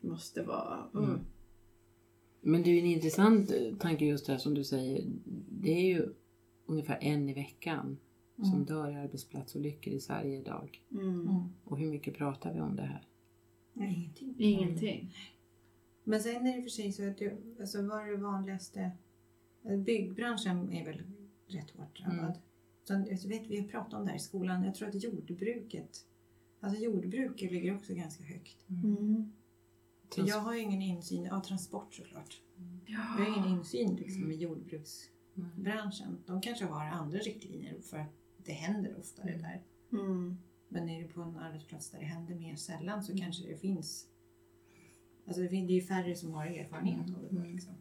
Måste vara... Mm. Mm. Men det är ju en intressant eh, tanke just det här som du säger. Det är ju ungefär en i veckan som Mm. dör i arbetsplatsolyckor i Sverige idag. Mm. Mm. Och hur mycket pratar vi om det här? Nej, Ingenting. Ingenting. Men sen är det för sig så att det, alltså vad är det vanligaste? eh, Byggbranschen är väl rätt hårt drabbad. Mm. Så, jag vet, vi har pratat om det här i skolan. Jag tror att jordbruket, alltså jordbruket ligger också ganska högt. Mm. För jag har ju ingen insyn, ja transport såklart. Jag har Ja. ingen insyn liksom, i jordbruksbranschen. Mm. De kanske har andra riktlinjer för att det händer oftare Mm. där. Mm. Men är det på en arbetsplats där det händer mer sällan så Mm. kanske det finns Alltså det är ju färre som har erfarenhet av det. Mm. Liksom.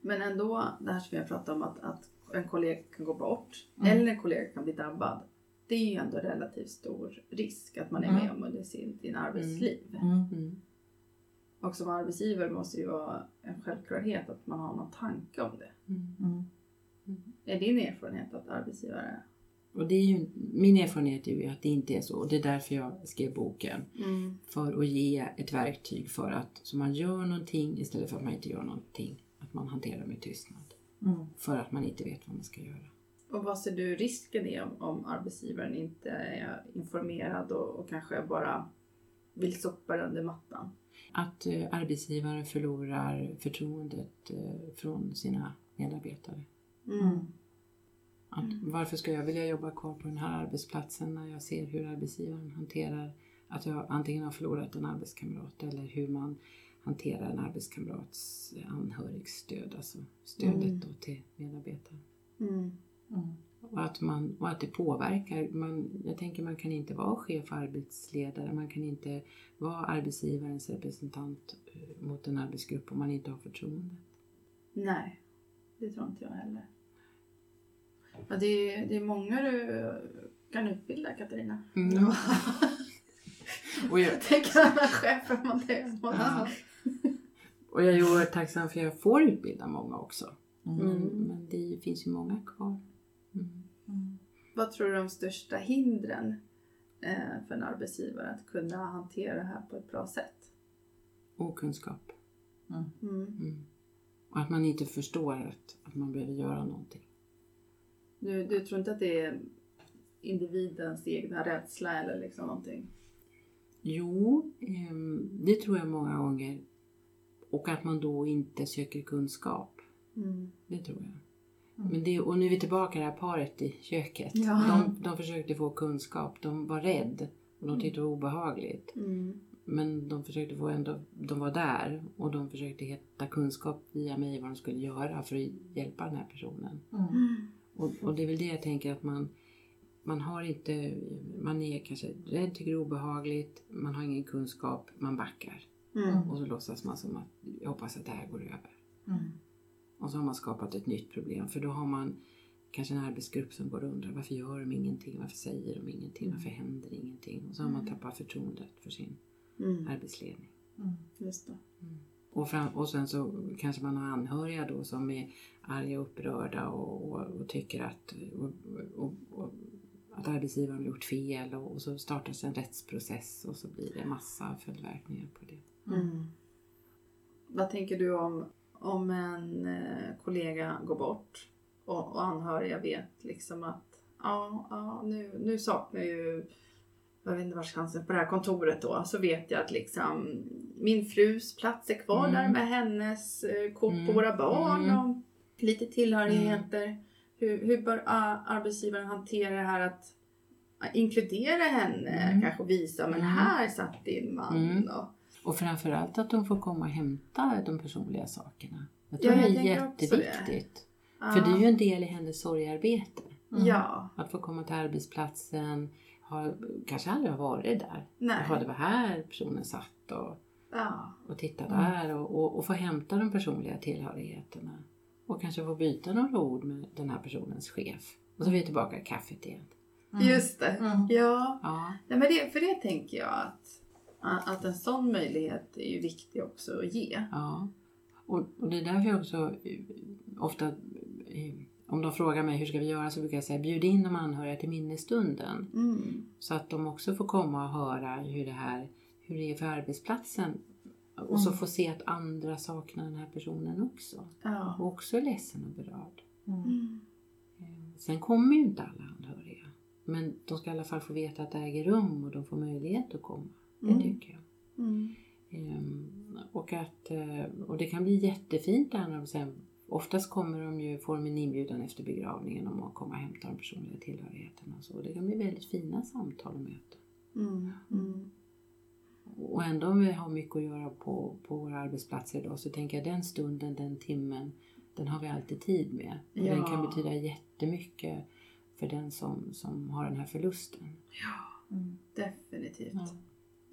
Men ändå, det här som vi har pratat om att, att en kollega kan gå bort Mm. eller en kollega kan bli drabbad. Det är ju ändå relativt stor risk att man är Mm. med om under sin, sin arbetsliv. Mm. Och som arbetsgivare måste det ju vara en självklarhet att man har någon tanke om det. Mm. Mm. Är din erfarenhet att arbetsgivare... Och det är ju, min erfarenhet är ju att det inte är så. Och det är därför jag skrev boken. Mm. För att ge ett verktyg för att så man gör någonting istället för att man inte gör någonting. Att man hanterar med tystnad. Mm. För att man inte vet vad man ska göra. Och vad ser du risken är om, om arbetsgivaren inte är informerad och, och kanske bara vill sopa under mattan? Att eh, arbetsgivaren förlorar förtroendet eh, från sina medarbetare. Mm. Att, Varför ska jag vilja jobba kvar på den här arbetsplatsen när jag ser hur arbetsgivaren hanterar att jag antingen har förlorat en arbetskamrat eller hur man hanterar en arbetskamrats anhörigstöd, alltså stödet Mm. då till medarbetare. Mm. Mm. Och att, man, och att det påverkar. Man, jag tänker man kan inte vara chef och arbetsledare, man kan inte vara arbetsgivarens representant eh, mot en arbetsgrupp om man inte har förtroende. Nej, det tror inte jag heller. Ja, det, är, det är många du kan utbilda, Katarina. Mm. och, jag, Tänk alla chefer man det Ja. och jag är oerhört tacksam för att jag får utbilda många också. Mm. Men, Mm. men det finns ju många kvar. Mm. Mm. Vad tror du är de största hindren eh, för en arbetsgivare att kunna hantera det här på ett bra sätt? Okunskap. Mm. Mm. Mm. Och att man inte förstår att, att man behöver göra någonting. Du, du tror inte att det är individens egna rädsla eller liksom någonting? Jo, ehm, det tror jag många gånger. Och att man då inte söker kunskap. Mm. Det tror jag. Mm. Men det, och nu är vi tillbaka i det här paret i köket. Ja. De, de försökte få kunskap. De var rädda och de tyckte det var obehagligt. Mm. Men de försökte få ändå, de var där och de försökte hitta kunskap via mig vad de skulle göra för att hjälpa den här personen. Mm. Och, och det är väl det jag tänker att man, man har inte, man är kanske rädd, tycker det är obehagligt, man har ingen kunskap, man backar. Mm. Och så låtsas man som att jag hoppas att det här går över. Mm. Och så har man skapat ett nytt problem för då har man kanske en arbetsgrupp som går och undrar varför gör de ingenting, varför säger de ingenting, varför händer ingenting? Och så har man tappat förtroendet för sin Mm. arbetsledning. Mm. Just det. Och, fram, och sen så kanske man har anhöriga då som är arga och upprörda och, och, och tycker att, och, och, och, att arbetsgivaren har gjort fel och, och så startas en rättsprocess och så blir det massa följdverkningar på det. Mm. Vad tänker du om, om en eh, kollega går bort och, och anhöriga vet liksom att ja, ja nu, nu saknar ju jag vet inte vars på det här kontoret då så vet jag att liksom min frus plats är kvar Mm. där med hennes eh, kort på Mm. våra barn Mm. och lite tillhörigheter. Hur, hur bör ah, arbetsgivaren hantera det här att inkludera henne, Mm. kanske visa men Mm. här satt din man. Mm. Och, Och framförallt att de får komma och hämta de personliga sakerna. Jag Ja, tror jag det är också det. jätteviktigt. För det är ju en del i hennes sorgarbete. Mm. Ja, Att få komma till arbetsplatsen, ha, kanske aldrig har varit där. nej. Jaha, det var här personen satt och, Ja. och tittade Mm. där och, och, och få hämta de personliga tillhörigheterna. Och kanske få byta några ord med den här personens chef. Och så är vi tillbaka i kaffet igen. Mm. Just det. Mm. Ja. Ja, Nej, men det, för det tänker jag att, att en sån möjlighet är ju viktig också att ge. ja. Och, och det är därför jag också eh, ofta, eh, om de frågar mig hur ska vi göra så brukar jag säga bjud in de anhöriga till minnesstunden. Mm. Så att de också får komma och höra hur det här hur det är för arbetsplatsen. Och så Mm. få se att andra saknar den här personen också. Ja. Och också är ledsen och berörd. Mm. Mm. Eh, Sen kommer ju inte alla anhöriga. Men de ska i alla fall få veta att det äger rum och de får möjlighet att komma. Det Mm. tycker jag. Mm. Ehm, och, att, eh, och det kan bli jättefint där när de sen Oftast kommer de ju, får de en inbjudan efter begravningen om att komma och hämta de personliga tillhörigheterna. och Så det kan bli väldigt fina samtal och möten. Mm. Mm. Och ändå om vi har mycket att göra på, på våra arbetsplatser idag så tänker jag den stunden, den timmen, den har vi alltid tid med. Och Den Ja. kan betyda jättemycket för den som, som har den här förlusten. Ja, Mm. definitivt. Ja.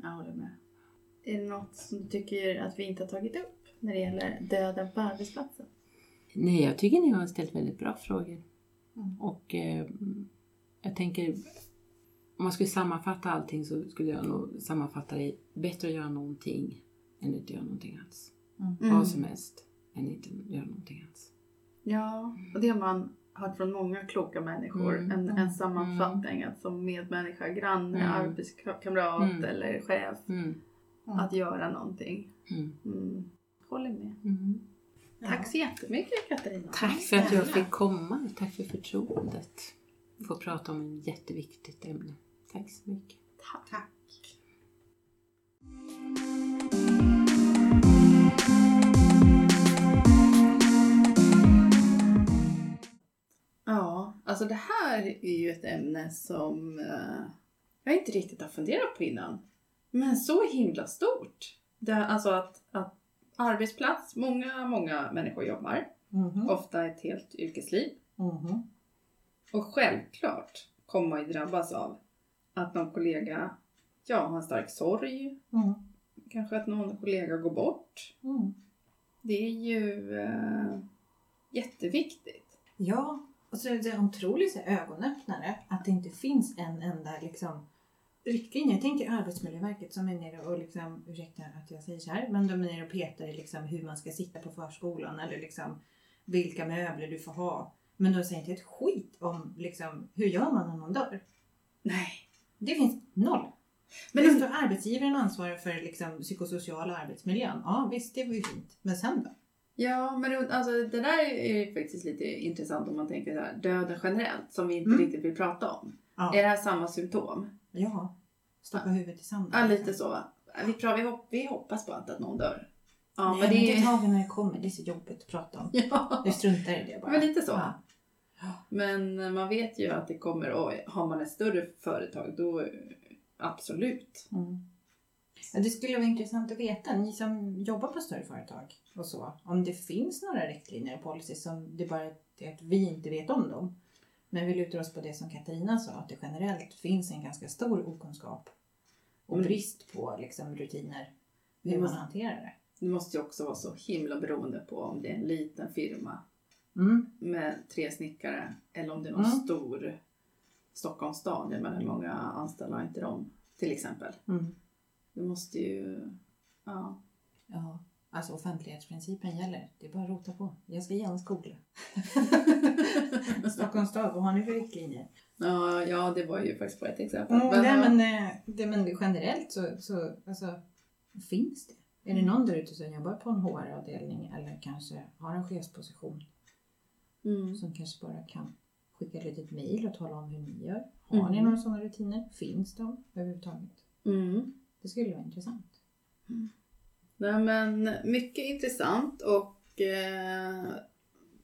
Jag håller med. Är det något som du tycker att vi inte har tagit upp när det gäller döden på arbetsplatsen? Nej, jag tycker ni har ställt väldigt bra frågor. Mm. Och eh, jag tänker, om man skulle sammanfatta allting så skulle jag nog sammanfatta det bättre att göra någonting än inte göra någonting alls. Mm. Vad som helst än inte göra någonting alls. Ja, och det har man hört från många kloka människor. Mm. En, Mm. en sammanfattning att som medmänniska, granne, Mm. arbetskamrat Mm. eller chef Mm. att göra någonting. Mm. Mm. Håller med. Tack så jättemycket Katarina. Tack för att jag fick komma. Tack för förtroendet. Få prata om ett jätteviktigt ämne. Tack så mycket. Tack. Ja, alltså det här är ju ett ämne som eh, jag inte riktigt har funderat på innan. Men så himla stort. Det, alltså att, att arbetsplats, många, många människor jobbar. Mhm. Ofta ett helt yrkesliv. Mhm. Och självklart kommer man ju drabbas av att någon kollega ja, har en stark sorg. Mm. Kanske att någon kollega går bort. Mm. Det är ju eh, jätteviktigt. Ja, och så är det en otrolig ögonöppnare att det inte finns en enda liksom, riktlinje. Jag tänker Arbetsmiljöverket som är nere och, liksom, ursäkta att jag säger så här, men de är nere och petar i liksom hur man ska sitta på förskolan eller liksom vilka möbler du får ha. Men de säger inte ett skit om liksom, hur gör man när någon dör. Nej. Det finns noll. Men det står arbetsgivaren ansvarar för liksom, psykosociala arbetsmiljön. Ja visst, det var ju fint. Men sen då? Ja, men alltså, det där är ju faktiskt lite intressant om man tänker så här, döden generellt som vi inte Mm. riktigt vill prata om. Ja, Är det här samma symptom? Ja. stoppa huvudet i sanden. Ja, lite så. Vi, pratar, vi, hopp, vi hoppas på att någon dör. Ja, Nej, men det är tar vi när det kommer. Det är så jobbigt att prata om. Ja, Vi struntar i det bara. men lite så. Ja. Men man vet ju att det kommer, och har man ett större företag då absolut. Mm. Ja, det skulle vara intressant att veta, ni som jobbar på större företag och så, om det finns några riktlinjer och policies som det bara är att vi inte vet om dem. Men vi lutar oss på det som Katarina sa, att det generellt finns en ganska stor okunskap och Mm. brist på liksom, rutiner hur Vi man måste- hanterar det. Det måste ju också vara så himla beroende på om det är en liten firma Mm. med tre snickare eller om det är någon Mm. stor Stockholms stad. Jag menar hur många anställda har inte de till exempel. Mm. Det måste ju... Ja. Ja, alltså offentlighetsprincipen gäller. Det är bara att rota på. Jag ska ge en skola. Stockholms stad, vad har ni för riktlinjer? Ja, ja, det var ju faktiskt bara ett exempel. Mm, Men, nej, ja. men, eh, det, men generellt så, så alltså, finns det. Är det någon där ute som jobbar på en HR-avdelning eller kanske har en chefsposition mm. som kanske bara kan skicka ett litet mejl och tala om hur ni gör? Har ni Mm. några sådana rutiner? Finns de överhuvudtaget? Mm. Det skulle vara intressant. Nej, men mycket intressant och eh,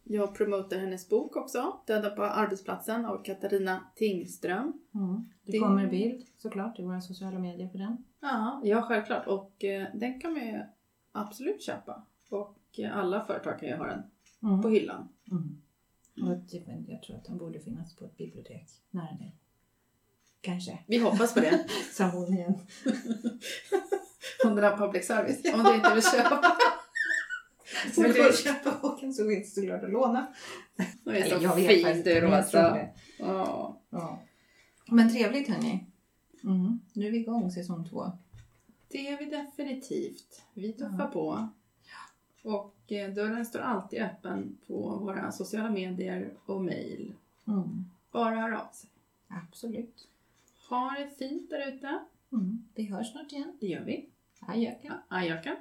Jag promotar hennes bok också, Döda på arbetsplatsen av Katarina Tingström. Mm. Det, kommer bild såklart i våra sociala medier på den. Ja, ja självklart. Och eh, den kan man ju absolut köpa. Och alla företag kan ju ha den Mm. på hyllan. Mm. Och typ, jag tror att den borde finnas på ett bibliotek nära dig. Kanske. Vi hoppas på det. Sa hon igen. Om den har public service. Om du inte vill köpa. Så vill du köpa boken så finns det såklart att låna. Du är så Nej, jag vet fin faktiskt du Rosa. det. Ja. Ja. Men trevligt hörni. Mm. Nu är vi igång säsong två. Det är vi definitivt. Vi tuffar Ja. på. Och eh, dörren står alltid öppen på våra sociala medier och mejl. Mm. Bara hör av sig. Absolut. Ha det fint där ute. Mm. Vi hörs snart igen. Det gör vi. Ajöka. Ajöka.